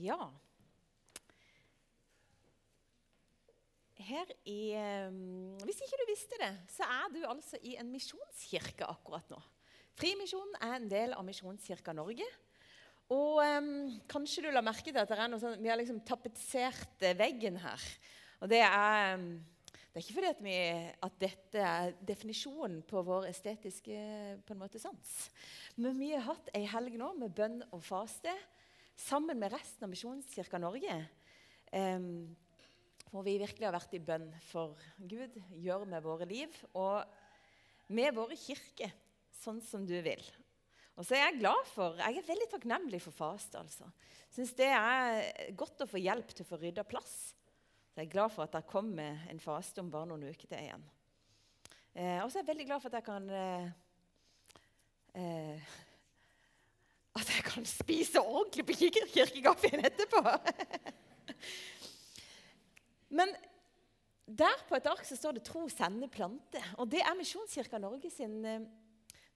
Ja. Her i um, Hvis ikke du visste det, så er du altså i en misjonskirke akkurat nå. Frimisjonen er en del av Misjonskirka Norge. Og um, kanskje du la merke til at det er noe sånn, vi har liksom tapetsert veggen her. Og det er, um, det er ikke fordi at, vi, at, dette er definisjonen på vår estetiske på en måte sans. Men vi har hatt ei helg nå med bønn og faste sammen med resten av Misjonskirka Norge. Um, hvor vi virkelig har vært i bønn for Gud gjør med våre liv og med våre kirker sånn som du vil. Og så er Jeg glad for, jeg er veldig takknemlig for faste. altså. Syns det er godt å få hjelp til å få rydda plass. Så jeg er glad for at det kommer en faste om bare noen uker til igjen. Eh, og så er jeg veldig glad for at jeg kan eh, eh, At jeg kan spise ordentlig på kirkegaffien etterpå. Men der på et ark så står det 'tro, sende, plante'. Og det er Misjonskirka Norge sin eh,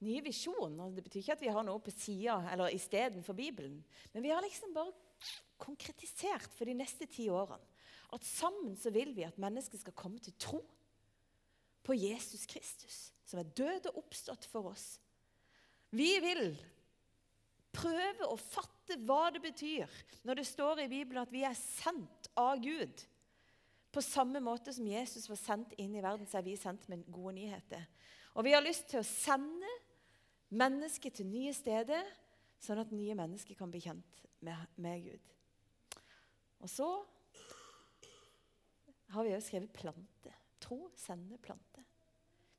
nye visjon. Og det betyr ikke at vi har noe på sida eller istedenfor Bibelen. Men vi har liksom bare konkretisert for de neste ti årene at sammen så vil vi at mennesket skal komme til tro på Jesus Kristus, som er død og oppstått for oss. Vi vil prøve å fatte hva det betyr når det står i Bibelen at vi er sendt av Gud. På samme måte som Jesus var sendt inn i verden, så er vi sendt med gode nyheter. Og vi har lyst til å sende mennesker til nye steder, sånn at nye mennesker kan bli kjent med, med Gud. Og så har vi òg skrevet 'plante'. Tro, sende, plante.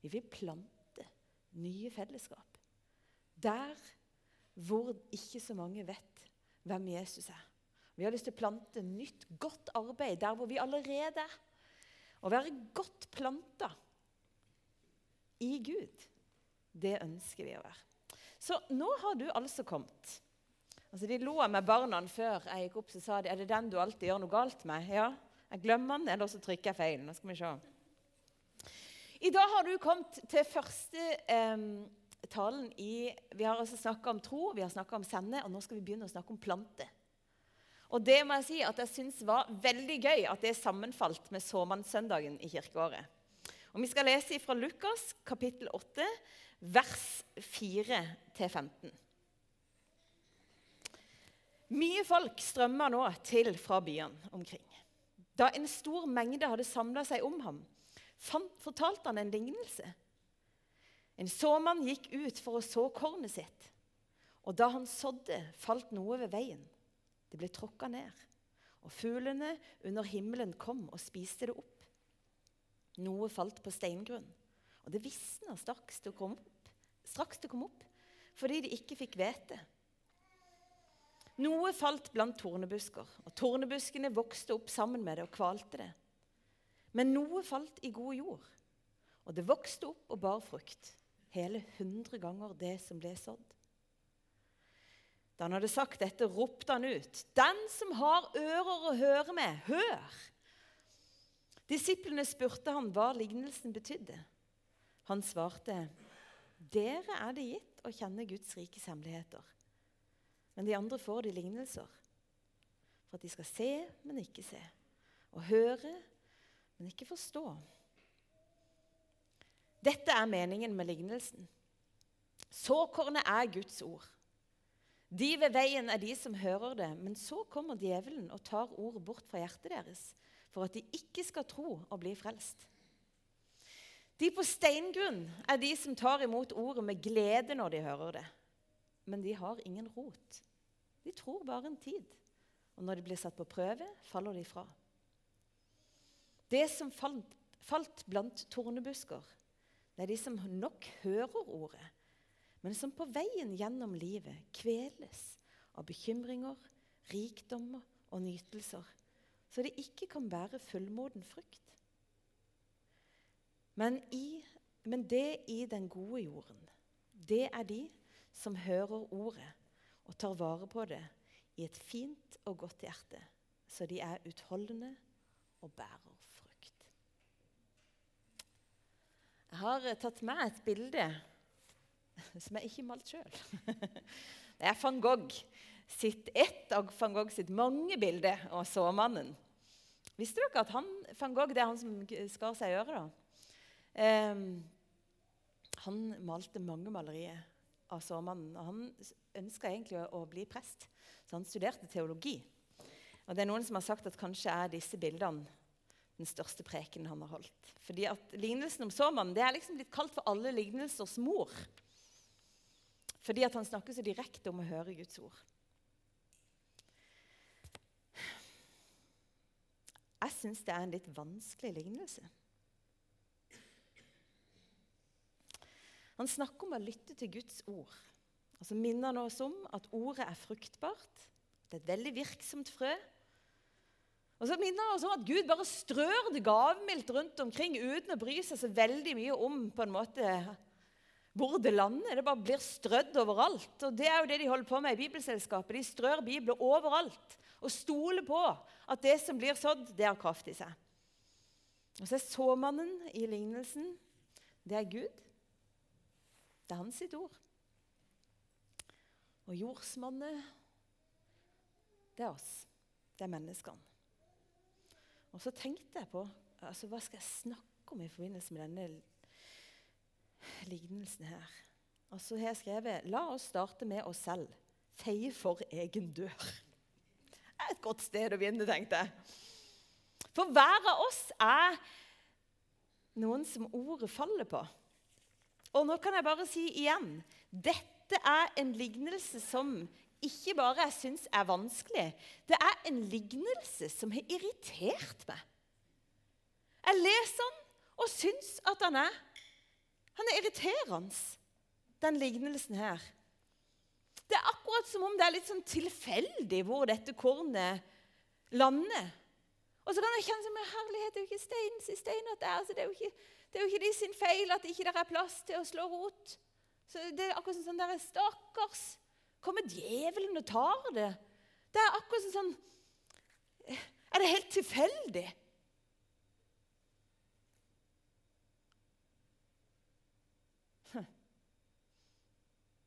Vi vil plante nye fellesskap. Der hvor ikke så mange vet hvem Jesus er. Vi har lyst til å plante nytt, godt arbeid der hvor vi allerede er. Å være godt planta i Gud, det ønsker vi å være. Så nå har du altså kommet. Altså, de lo av meg barna før jeg gikk opp, så sa de, er det den du alltid gjør noe galt med. Ja, jeg glemmer den, eller så trykker jeg feil. Nå skal vi se. I dag har du kommet til første eh, talen i Vi har altså snakka om tro, vi har snakka om sende, og nå skal vi begynne å snakke om plante. Og det må jeg si at jeg syns var veldig gøy at det sammenfalt med såmannssøndagen i kirkeåret. Og Vi skal lese fra Lukas kapittel 8, vers 4-15. Mye folk strømmer nå til fra byene omkring. Da en stor mengde hadde samla seg om ham, fortalte han en lignelse. En såmann gikk ut for å så kornet sitt. Og da han sådde, falt noe ved veien. Det ble tråkka ned. Og fuglene under himmelen kom og spiste det opp. Noe falt på steingrunn, og det visna straks straks det kom opp fordi de ikke fikk hvete. Noe falt blant tornebusker, og tornebuskene vokste opp sammen med det og kvalte det. Men noe falt i god jord, og det vokste opp og bar frukt, hele hundre ganger det som ble sådd. Da han hadde sagt dette, ropte han ut, 'Den som har ører å høre med, hør!' Disiplene spurte han hva lignelsen betydde. Han svarte, 'Dere er det gitt å kjenne Guds rikes hemmeligheter.' Men de andre får de lignelser. For at de skal se, men ikke se. Og høre, men ikke forstå. Dette er meningen med lignelsen. Såkornet er Guds ord. De ved veien er de som hører det, men så kommer djevelen og tar ordet bort fra hjertet deres, for at de ikke skal tro og bli frelst. De på steingrunn er de som tar imot ordet med glede når de hører det, men de har ingen rot. De tror bare en tid. Og når de blir satt på prøve, faller de fra. Det som falt, falt blant tornebusker, det er de som nok hører ordet, men som på veien gjennom livet kveles av bekymringer, rikdommer og nytelser, så de ikke kan bære fullmoden frukt. Men, i, men det i den gode jorden, det er de som hører ordet og tar vare på det i et fint og godt hjerte, så de er utholdende og bærer frukt. Jeg har tatt med et bilde som jeg ikke malte sjøl. Det er van Gogh sitt, ett av van Gogh sitt mange bilder av såmannen. Visste dere at han, van Gogh det er han som skar seg i øret? da? Um, han malte mange malerier av såmannen. og Han ønska egentlig å, å, bli prest, så han studerte teologi. Og det er Noen som har sagt at kanskje er disse bildene den største preken han har holdt. Fordi at Lignelsen om såmannen det er liksom blitt kalt for alle lignelsers mor. Fordi at han snakker så direkte om å høre Guds ord. Jeg syns det er en litt vanskelig lignelse. Han snakker om å lytte til Guds ord. Og så minner han oss om at ordet er fruktbart. Det er et veldig virksomt frø. Og så minner han oss om at Gud bare strør det gavmildt rundt omkring uten å bry seg så veldig mye om på en måte hvor det lander. Det bare blir strødd overalt. Og Det er jo det de holder på med i Bibelselskapet. De strør Bibler overalt og stoler på at det som blir sådd, det har kraft i seg. Og så er såmannen i lignelsen det er Gud. Det er hans sitt ord. Og jordsmonnet, det er oss. Det er menneskene. Og så tenkte jeg på altså, hva skal jeg snakke om i forbindelse med denne lignelsen her. Og så har jeg skrevet La oss starte med oss selv. Feie for egen dør. Det er et godt sted å begynne, tenkte jeg. For hver av oss er noen som ordet faller på. Og nå kan jeg bare si igjen dette er en lignelse som ikke bare jeg syns er vanskelig. Det er en lignelse som har irritert meg. Jeg leser den og syns at han er Han er irriterende, den lignelsen her. Det er akkurat som om det er litt sånn tilfeldig hvor dette kornet lander. Og så kan jeg kjenne som herlighet, det er jo ikke steins i stein. Altså, det er jo ikke det er jo ikke de sin feil at det ikke er plass til å slå rot. Så det er akkurat sånn der, Stakkars! Kommer djevelen og tar det? Det er akkurat sånn Er det helt tilfeldig?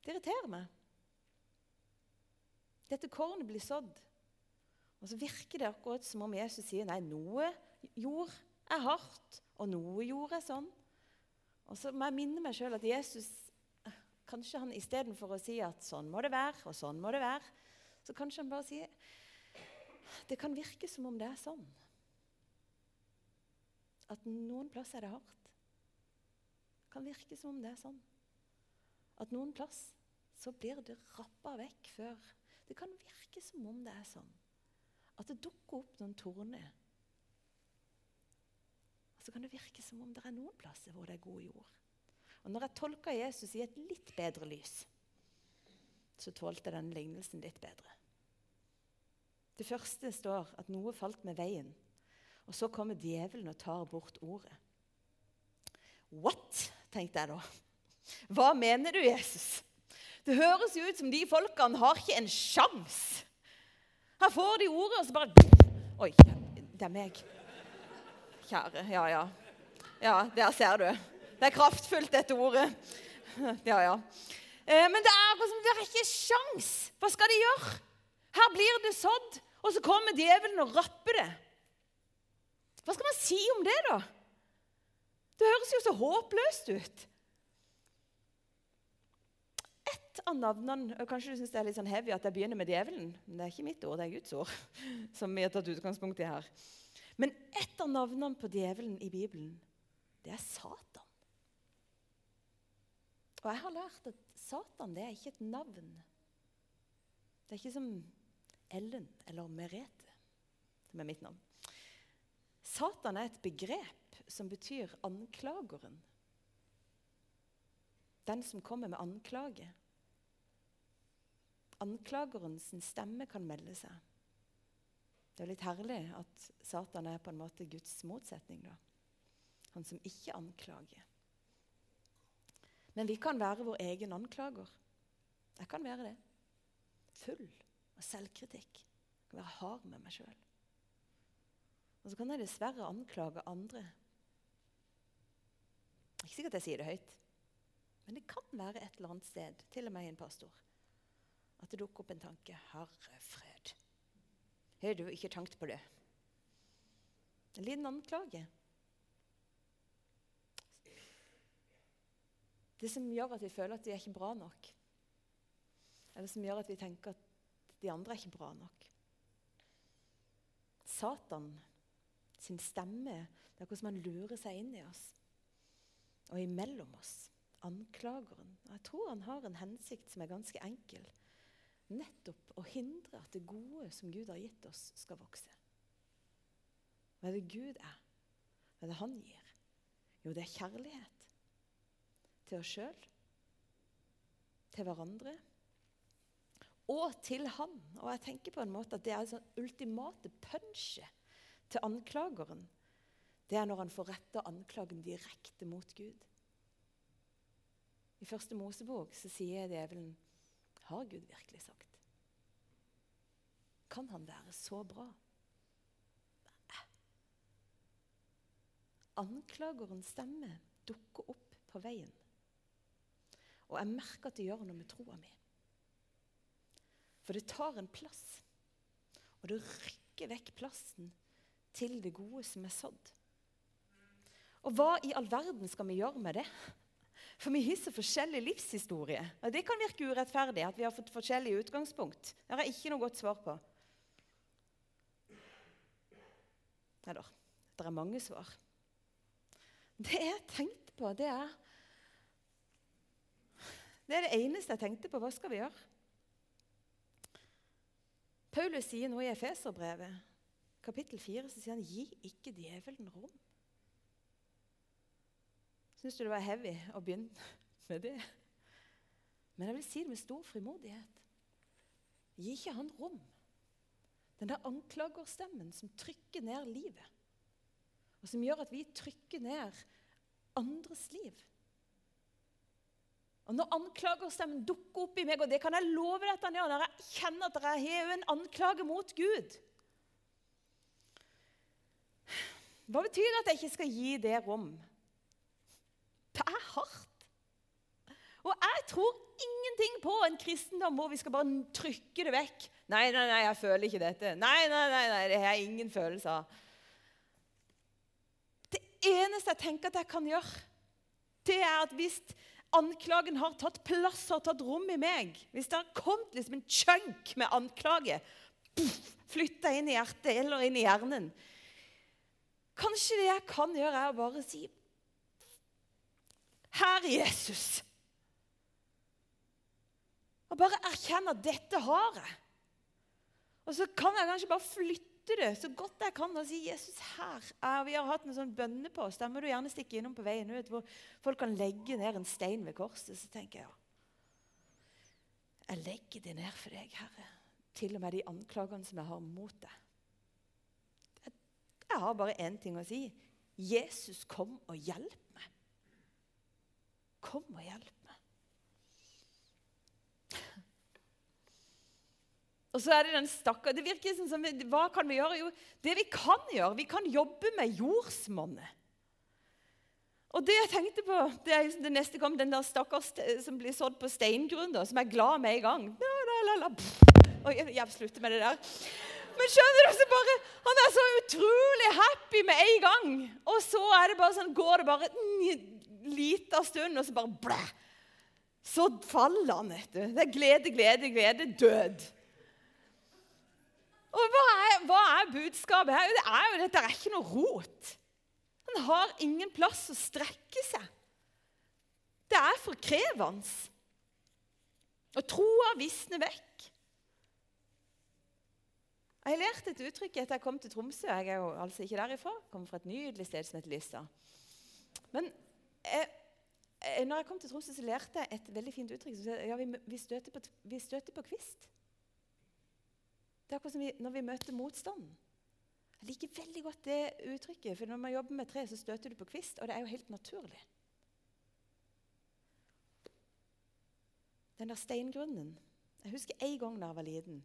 Det irriterer meg. Dette kornet blir sådd. Og så virker det akkurat som om Jesus sier nei, noe jord er hardt, og noe gjorde jeg sånn. Og så må jeg minne meg sjøl at Jesus Kanskje han istedenfor å si at sånn må det være, og sånn må det være, så kanskje han bare sier Det kan virke som om det er sånn. At noen plass er det hardt. Det kan virke som om det er sånn. At noen plass så blir det rappa vekk før. Det kan virke som om det er sånn. At det dukker opp noen torner så kan det virke som om det er noen plasser hvor det er god jord. Og Når jeg tolka Jesus i et litt bedre lys, så tålte denne lignelsen litt bedre. Det første står at noe falt med veien, og så kommer djevelen og tar bort ordet. What? tenkte jeg da. Hva mener du, Jesus? Det høres jo ut som de folkene har ikke en sjanse. Her får de ordet, og så bare Oi, det er meg. Kjære. Ja, ja. Ja, der ser du. Det er kraftfullt, dette ordet. Ja, ja. Eh, men det er, det er ikke sjans. Hva skal de gjøre? Her blir det sådd, og så kommer djevelen og rapper det. Hva skal man si om det, da? Det høres jo så håpløst ut. Et av navnene Kanskje du syns det er litt sånn heavy at jeg begynner med djevelen. Men det er ikke mitt ord, det er Guds ord. som vi har tatt utgangspunkt i her. Men et av navnene på djevelen i Bibelen, det er Satan. Og jeg har lært at Satan det er ikke et navn. Det er ikke som Ellen eller Merete, som er mitt navn. Satan er et begrep som betyr anklageren. Den som kommer med anklage. Anklagerens stemme kan melde seg. Det er litt herlig at Satan er på en måte Guds motsetning. da. Han som ikke anklager. Men vi kan være vår egen anklager. Jeg kan være det. Full av selvkritikk. Jeg kan være hard med meg sjøl. Og så kan jeg dessverre anklage andre. Ikke sikkert jeg sier det høyt, Men det kan være et eller annet sted, til og med i en pastor, at det dukker opp en tanke. Herre fred. Har du ikke tenkt på det? En liten anklage. Det som gjør at vi føler at vi er ikke bra nok. Eller som gjør at vi tenker at de andre er ikke bra nok. Satan sin stemme det er hvordan man lurer seg inn i oss og imellom oss. Anklageren. Jeg tror han har en hensikt som er ganske enkel. Nettopp å hindre at det gode som Gud har gitt oss, skal vokse. Hva er det Gud er? Hva er det han gir? Jo, det er kjærlighet. Til oss sjøl, til hverandre og til han. Og jeg tenker på en måte at det er sånn ultimate punchet til anklageren. Det er når han får retta anklagen direkte mot Gud. I første Mosebok så sier djevelen Har Gud virkelig sagt? Kan han være så bra? Anklagerens stemme dukker opp på veien. Og jeg merker at det gjør noe med troa mi. For det tar en plass. Og det rykker vekk plassen til det gode som er sådd. Og hva i all verden skal vi gjøre med det? For vi har så forskjellig livshistorie. Og Det kan virke urettferdig at vi har fått forskjellig utgangspunkt. Det har jeg ikke noe godt svar på. Eller det er mange svar. Det jeg tenkte på, det er Det er det eneste jeg tenkte på. Hva skal vi gjøre? Paulus sier noe i Efeserbrevet, kapittel 4, så sier han 'gi ikke djevelen rom'. Syns du det var heavy å begynne med det? Men jeg vil si det med stor frimodighet. Gi ikke han rom. Den der anklagerstemmen som trykker ned livet, og som gjør at vi trykker ned andres liv. Og Når anklagerstemmen dukker opp i meg, og det kan jeg love deg at han gjør, når jeg kjenner at jeg har en anklage mot Gud Hva betyr det at jeg ikke skal gi det rom? Det er hardt. Og jeg tror ingenting på en kristendom hvor vi skal bare trykke det vekk. Nei, nei, nei, jeg føler ikke dette. Nei, nei, nei, nei det har jeg ingen følelse av. Det eneste jeg tenker at jeg kan gjøre, det er at hvis anklagen har tatt plass, har tatt rom i meg, hvis det har kommet liksom en chunk med anklage flytta inn i hjertet eller inn i hjernen Kanskje det jeg kan gjøre, er å bare si Herre Jesus. Og bare erkjenne at dette har jeg. Og så kan jeg kanskje bare flytte det så godt jeg kan og si Jesus, her er Vi har hatt en sånn bønnepost. Der må du gjerne stikke innom på veien ut, hvor folk kan legge ned en stein ved korset. Så tenker jeg ja, jeg legger det ned for deg, Herre. Til og med de anklagene som jeg har mot deg. Jeg, jeg har bare én ting å si. Jesus, kom og hjelp meg. Kom og hjelp Og så er det den stakkar Det virker som Hva kan vi gjøre? Jo, det vi kan gjøre Vi kan jobbe med jordsmonnet. Og det jeg tenkte på, det er liksom det neste kom, den der stakkars som blir sådd på steingrunn, som er glad med i gang. Oi, jeg slutter med det der. Men skjønner du, så bare, han er så utrolig happy med en gang. Og så er det bare sånn, går det bare en liten stund, og så bare blæ. Så faller han, vet du. Det er glede, glede, glede, død. Og hva er, hva er, budskapet her? Det er jo dette er ikke noe rot. Han har ingen plass å strekke seg. Det er for krevende. Og troa visner vekk. Jeg har lært et uttrykk etter jeg kom til Tromsø. Jeg er jo altså ikke derifra. Jeg kommer fra et nydelig sted som heter Lysa. Men jeg, eh, når jeg kom til Tromsø, så lærte jeg et veldig fint uttrykk. Ja, vi, vi, støter på, vi støter på kvist. Det er akkurat som når vi møter motstand. Jeg liker veldig godt det uttrykket, for når man jobber med tre, så støter du på kvist, og det er jo helt naturlig. Den der steingrunnen Jeg husker en gang da jeg var liten,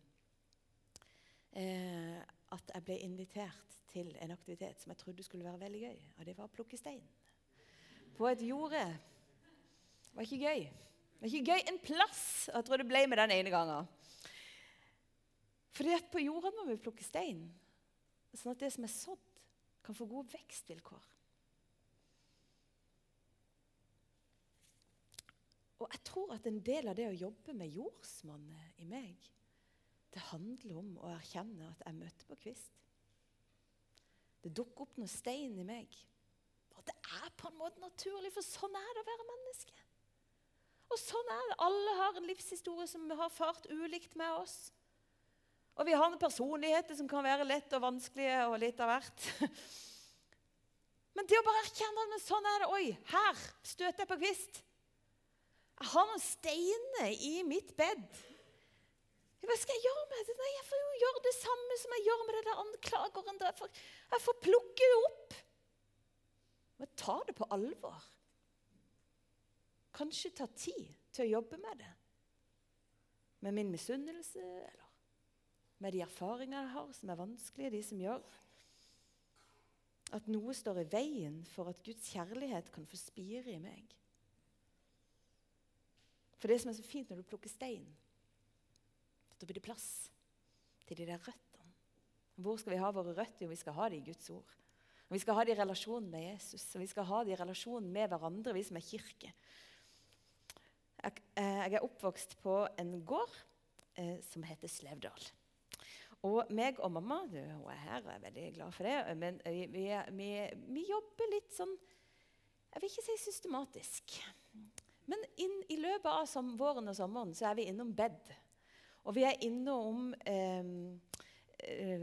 eh, at jeg ble invitert til en aktivitet som jeg trodde skulle være veldig gøy. Og det var å plukke stein. På et jorde. Det var ikke gøy. Det var ikke gøy en plass. Jeg tror det ble med den ene gangen. At på jorda må vi plukke stein, sånn at det som er sådd, kan få gode vekstvilkår. Og jeg tror at en del av det å jobbe med jordsmonnet i meg, det handler om å erkjenne at jeg møter på kvist. Det dukker opp noe stein i meg. Og det er på en måte naturlig, for sånn er det å være menneske. Og sånn er det. Alle har en livshistorie som har fart ulikt med oss. Og vi har noen personligheter som kan være lett og vanskelige og litt av hvert. Men det å bare erkjenne at sånn er det Oi, her støter jeg på kvist. Jeg har noen steiner i mitt bed. Hva skal jeg gjøre med det? Nei, Jeg får jo gjøre det samme som jeg gjør med det der anklageren. Jeg får, jeg får plukke det opp. Men ta det på alvor. Kanskje ta tid til å jobbe med det. Med min misunnelse, eller med de erfaringene jeg har, som er vanskelige, de som gjør at noe står i veien for at Guds kjærlighet kan få spire i meg. For det som er så fint når du plukker stein, da blir det plass til de der røttene. Hvor skal vi ha våre røtter? Jo, vi skal ha det i Guds ord. Og vi skal ha det i relasjon med Jesus, og vi skal ha det i relasjon med hverandre, vi som er kirke. Jeg, eh, jeg er oppvokst på en gård eh, som heter Slevdal. Og meg og mamma du, hun er her og er veldig glad for det, men vi, vi, vi, vi jobber litt sånn Jeg vil ikke si systematisk. Men inn, i løpet av som, våren og sommeren så er vi innom bed. Og vi er innom eh,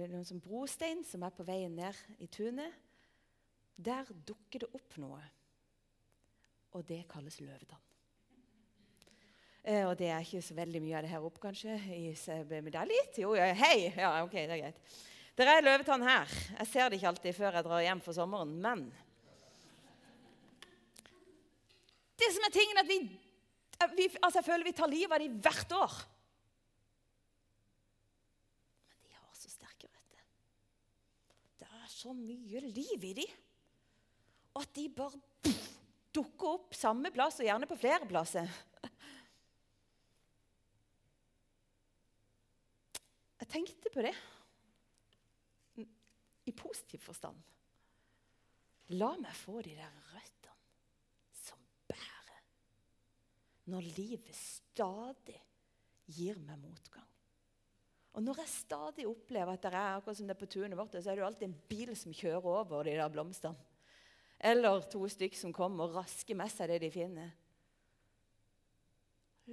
noen sånn brostein som er på veien ned i tunet. Der dukker det opp noe, og det kalles løvetann. Eh, og det er ikke så veldig mye av det her oppe, kanskje. I, men det er litt. Jo, ja, hei! Ja, ok, det er greit. Det er løvetann her. Jeg ser det ikke alltid før jeg drar hjem for sommeren, men Det som er tingen, at vi, vi altså Jeg føler vi tar livet av dem hvert år. Men de har så sterke røtter. Det er så mye liv i dem. Og at de bare dukker opp samme plass, og gjerne på flere plasser. Tenkte på det i positiv forstand. La meg få de der røttene som bærer når livet stadig gir meg motgang. Og når jeg stadig opplever at det er akkurat som det er på tunet vårt, så er det jo alltid en bil som kjører over de der blomstene. Eller to stykker som kommer og rasker med seg det de finner.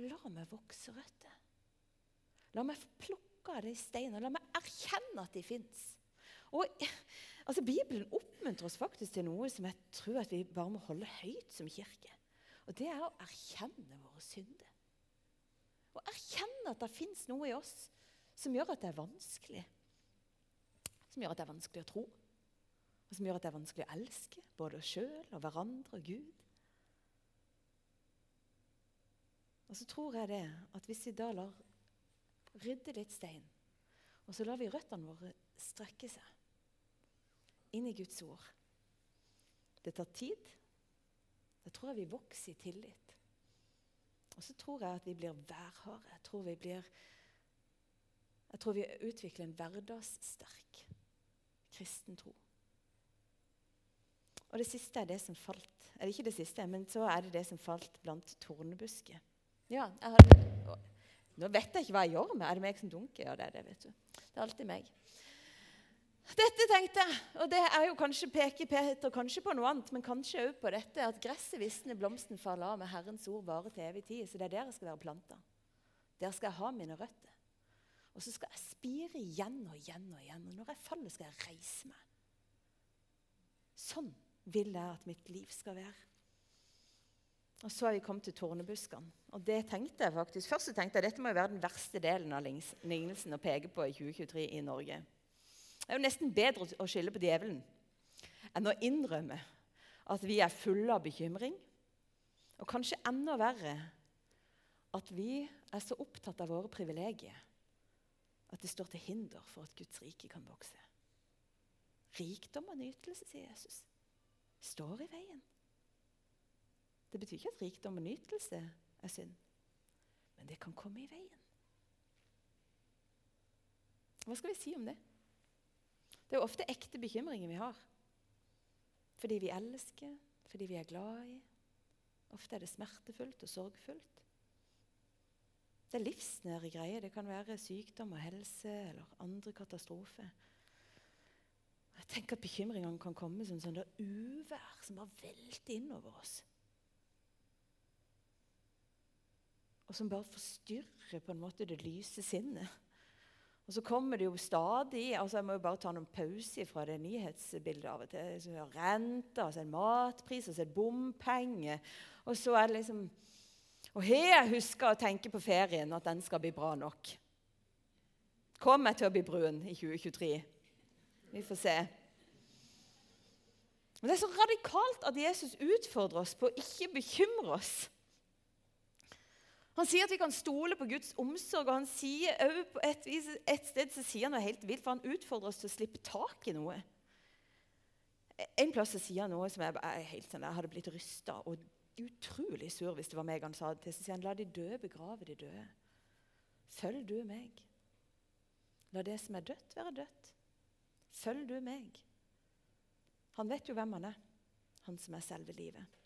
La meg vokse røtter. La meg få plukke noe av det i stein. Og la meg erkjenne at de fins. Altså, Bibelen oppmuntrer oss faktisk til noe som jeg tror at vi bare må holde høyt som kirke. Og det er å erkjenne våre synder. Å erkjenne at det fins noe i oss som gjør at det er vanskelig. Som gjør at det er vanskelig å tro. Og som gjør at det er vanskelig å elske både oss sjøl og hverandre og Gud. Og så tror jeg det at hvis vi da lar rydde litt stein. Og så lar vi røttene våre strekke seg inn i Guds ord. Det tar tid. Da tror jeg vi vokser i tillit. Og så tror jeg at vi blir værharde. Jeg tror vi blir jeg tror vi utvikler en hverdagssterk kristen tro. Og det siste er det som falt. Eller ikke det siste, men så er det det som falt blant tornebusker. Ja, jeg hadde... Nå vet jeg ikke hva jeg gjør med. Er det meg som dunker? Ja, det er det, vet du. Det er alltid meg. Dette tenkte jeg, og det er jo kanskje peker Peter kanskje på noe annet, men kanskje òg på dette at gresset visner, blomsten faller av, med Herrens ord varer til evig tid. Så det er der jeg skal være planta. Der skal jeg ha mine røtter. Og så skal jeg spire igjen og igjen og igjen. Og når jeg faller, skal jeg reise meg. Sånn vil jeg at mitt liv skal være. Og så er vi kommet til tornebuskene. Og det tenkte jeg faktisk. Først tenkte jeg dette må jo være den verste delen av lignelsen å peke på i 2023 i Norge. Det er jo nesten bedre å skylde på djevelen enn å innrømme at vi er fulle av bekymring. Og kanskje enda verre at vi er så opptatt av våre privilegier at det står til hinder for at Guds rike kan vokse. Rikdom og nytelse, sier Jesus, står i veien. Det betyr ikke at rikdom og nytelse er synd. Men det kan komme i veien. Hva skal vi si om det? Det er jo ofte ekte bekymringer vi har. Fordi vi elsker, fordi vi er glad i. Ofte er det smertefullt og sorgfullt. Det er livsnære greier. Det kan være sykdom og helse eller andre katastrofer. Jeg tenker at Bekymringene kan komme som sånn uvær som bare velter innover oss. Og som bare forstyrrer på en måte det lyse sinnet. Og så kommer det jo stadig altså Jeg må jo bare ta noen pause fra det nyhetsbildet av og til. Så er renter, og så er det matpris, og så er det bompenger. Og så er det liksom Og jeg huska å tenke på ferien, at den skal bli bra nok? Kommer jeg til å bli brun i 2023? Vi får se. Men det er så radikalt at Jesus utfordrer oss på å ikke bekymre oss. Han sier at vi kan stole på Guds omsorg, og han sier også på et, et sted så sier han noe helt vilt, for han utfordrer oss til å slippe tak i noe. En plass så sier han noe som jeg, jeg, helt sånn, jeg hadde blitt rysta og utrolig sur hvis det var meg han sa det til. Så sier han, la de døde begrave de døde. Følg du meg. La det som er dødt, være dødt. Følg du meg. Han vet jo hvem han er, han som er selve livet.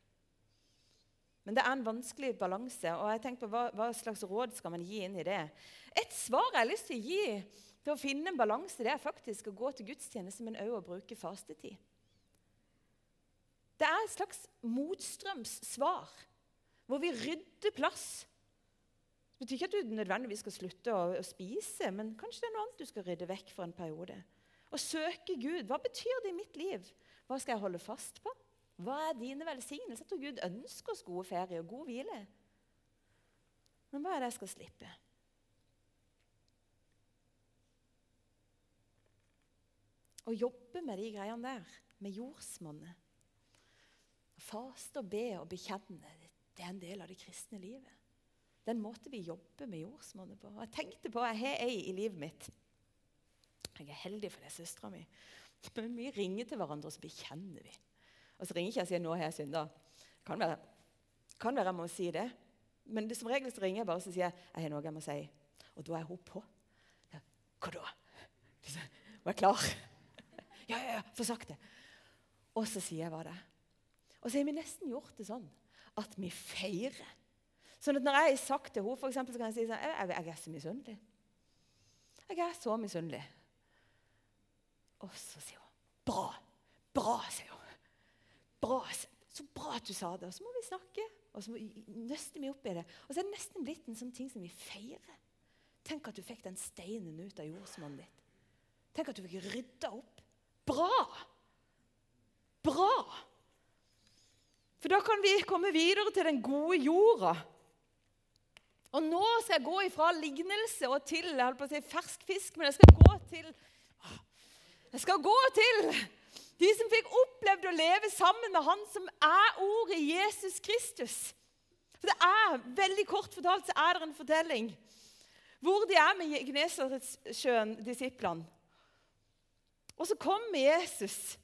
Men det er en vanskelig balanse. og jeg tenker på hva, hva, slags råd skal man gi inn i det? Et svar jeg har lyst til å gi til å finne en balanse, det er faktisk å gå til gudstjeneste, men også å bruke fastetid. Det er et slags motstrømssvar, hvor vi rydder plass. Det betyr ikke at du nødvendigvis skal slutte å, å spise, men kanskje det er noe annet du skal rydde vekk for en periode. Å søke Gud. Hva betyr det i mitt liv? Hva skal jeg holde fast på? Hva er dine velsignelser? At Gud ønsker oss gode ferie og god hvile. Men hva er det jeg skal slippe? Å jobbe med de greiene der, med jordsmonnet. Faste og be og bekjenne, det er en del av det kristne livet. Den måten vi jobber med jordsmonnet på. Jeg tenkte på, Jeg har ei i livet mitt. Jeg er heldig for det er søstera mi. Men vi ringer til hverandre, og så bekjenner vi. Og så ringer ikke jeg og sier 'nå har jeg synda'. Kan være, kan være jeg må si det. Men det, som regel så ringer jeg bare og sier jeg 'jeg har noe jeg må si'. Og da er hun på. Ja, 'Hva da?' Var jeg klar? ja, ja, ja, få sagt det. Og så sier jeg hva det er. Og så har vi nesten gjort det sånn at vi feirer. Sånn at når jeg har sagt til henne, for eksempel, så kan jeg si sånn jeg, jeg, jeg er så misunnelig. Jeg er så misunnelig. Og så sier hun 'Bra! Bra', sier hun. Bra, så bra at du sa det. Og så må vi snakke, og så nøster vi opp i det. Og så er det nesten blitt en sånn ting som vi feirer. Tenk at du fikk den steinen ut av jordsmonnet ditt. Tenk at du fikk rydda opp. Bra! Bra! For da kan vi komme videre til den gode jorda. Og nå skal jeg gå ifra lignelse og til jeg holdt på å si fersk fisk, men jeg skal gå til Jeg skal gå til de som fikk opplevd å leve sammen med han som er ordet Jesus Kristus. For det er, Veldig kort fortalt så er det en fortelling hvor de er med Gnesaretsjøen, disiplene. Og så kommer Jesus.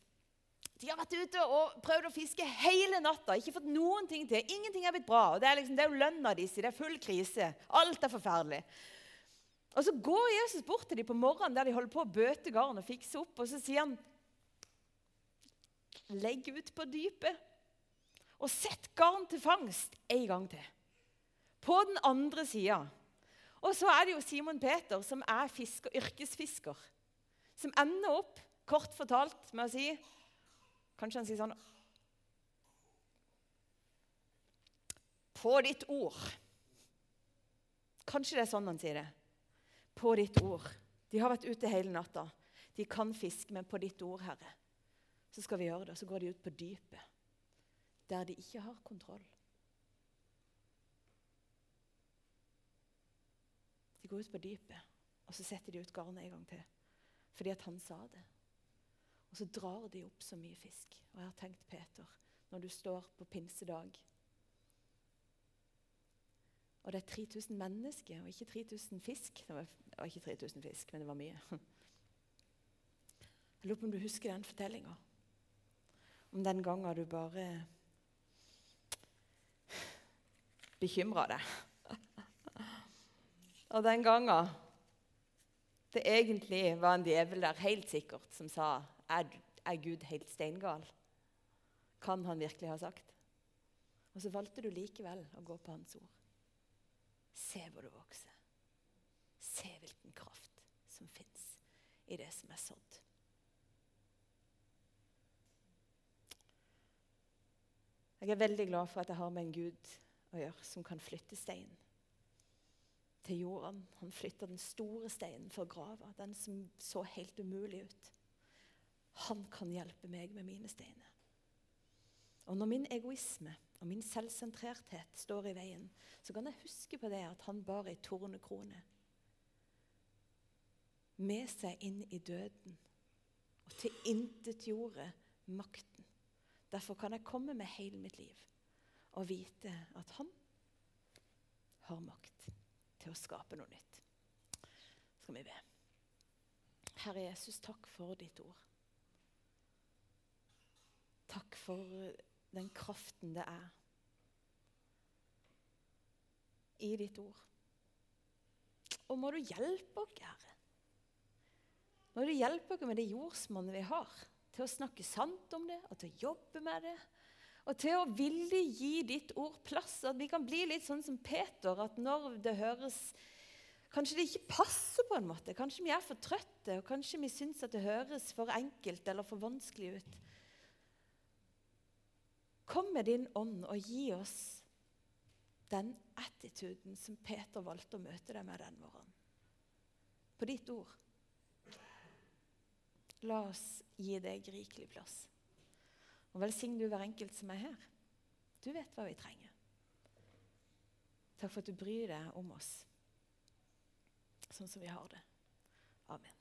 De har vært ute og prøvd å fiske hele natta. Ikke fått noen ting til. Ingenting er blitt bra. Det er, liksom, det er jo lønna deres. Det er full krise. Alt er forferdelig. Og Så går Jesus bort til dem på morgenen der de holder på å bøte garn og fikse opp. og Så sier han Legg ut på dypet og sett garn til fangst en gang til. På den andre sida. Og så er det jo Simon Peter, som er fisker, yrkesfisker, som ender opp, kort fortalt, med å si Kanskje han sier sånn På ditt ord. Kanskje det er sånn han sier det. På ditt ord. De har vært ute hele natta. De kan fiske, men på ditt ord, Herre så skal vi gjøre det. Så går de ut på dypet, der de ikke har kontroll. De går ut på dypet, og så setter de ut garnet en gang til. Fordi at han sa det. Og så drar de opp så mye fisk. Og jeg har tenkt, Peter, når du står på pinsedag Og det er 3000 mennesker og ikke 3000 fisk. Det var, ikke 3000 fisk, men det var mye. Jeg lurer på om du husker den fortellinga om den gangen du bare bekymra deg. Og den gangen det egentlig var en djevel der helt sikkert som sa er, er Gud helt steingal? Kan han virkelig ha sagt? Og så valgte du likevel å gå på hans ord. Se hvor du vokser. Se hvilken kraft som fins i det som er sådd. Jeg er veldig glad for at jeg har med en Gud å gjøre som kan flytte steinen til jorden. Han flytter den store steinen for grava, den som så helt umulig ut. Han kan hjelpe meg med mine steiner. Og når min egoisme og min selvsentrerthet står i veien, så kan jeg huske på det at han bar ei tornekrone med seg inn i døden og tilintetgjorde makten. Derfor kan jeg komme med hele mitt liv og vite at han har makt til å skape noe nytt. Skal vi be. Herre Jesus, takk for ditt ord. Takk for den kraften det er i ditt ord. Og må du hjelpe oss, Herre. Må du hjelpe oss med det jordsmonnet vi har, til å snakke sant om det og til å jobbe med det. Og til å ville gi ditt ord plass. At vi kan bli litt sånn som Peter, at når det høres Kanskje det ikke passer på en måte. Kanskje vi er for trøtte, og kanskje vi syns at det høres for enkelt eller for vanskelig ut. Kom med din ånd og gi oss den attituden som Peter valgte å møte deg med den morgenen. På ditt ord. La oss gi deg rikelig plass. Og velsign du hver enkelt som er her. Du vet hva vi trenger. Takk for at du bryr deg om oss sånn som vi har det. Amen.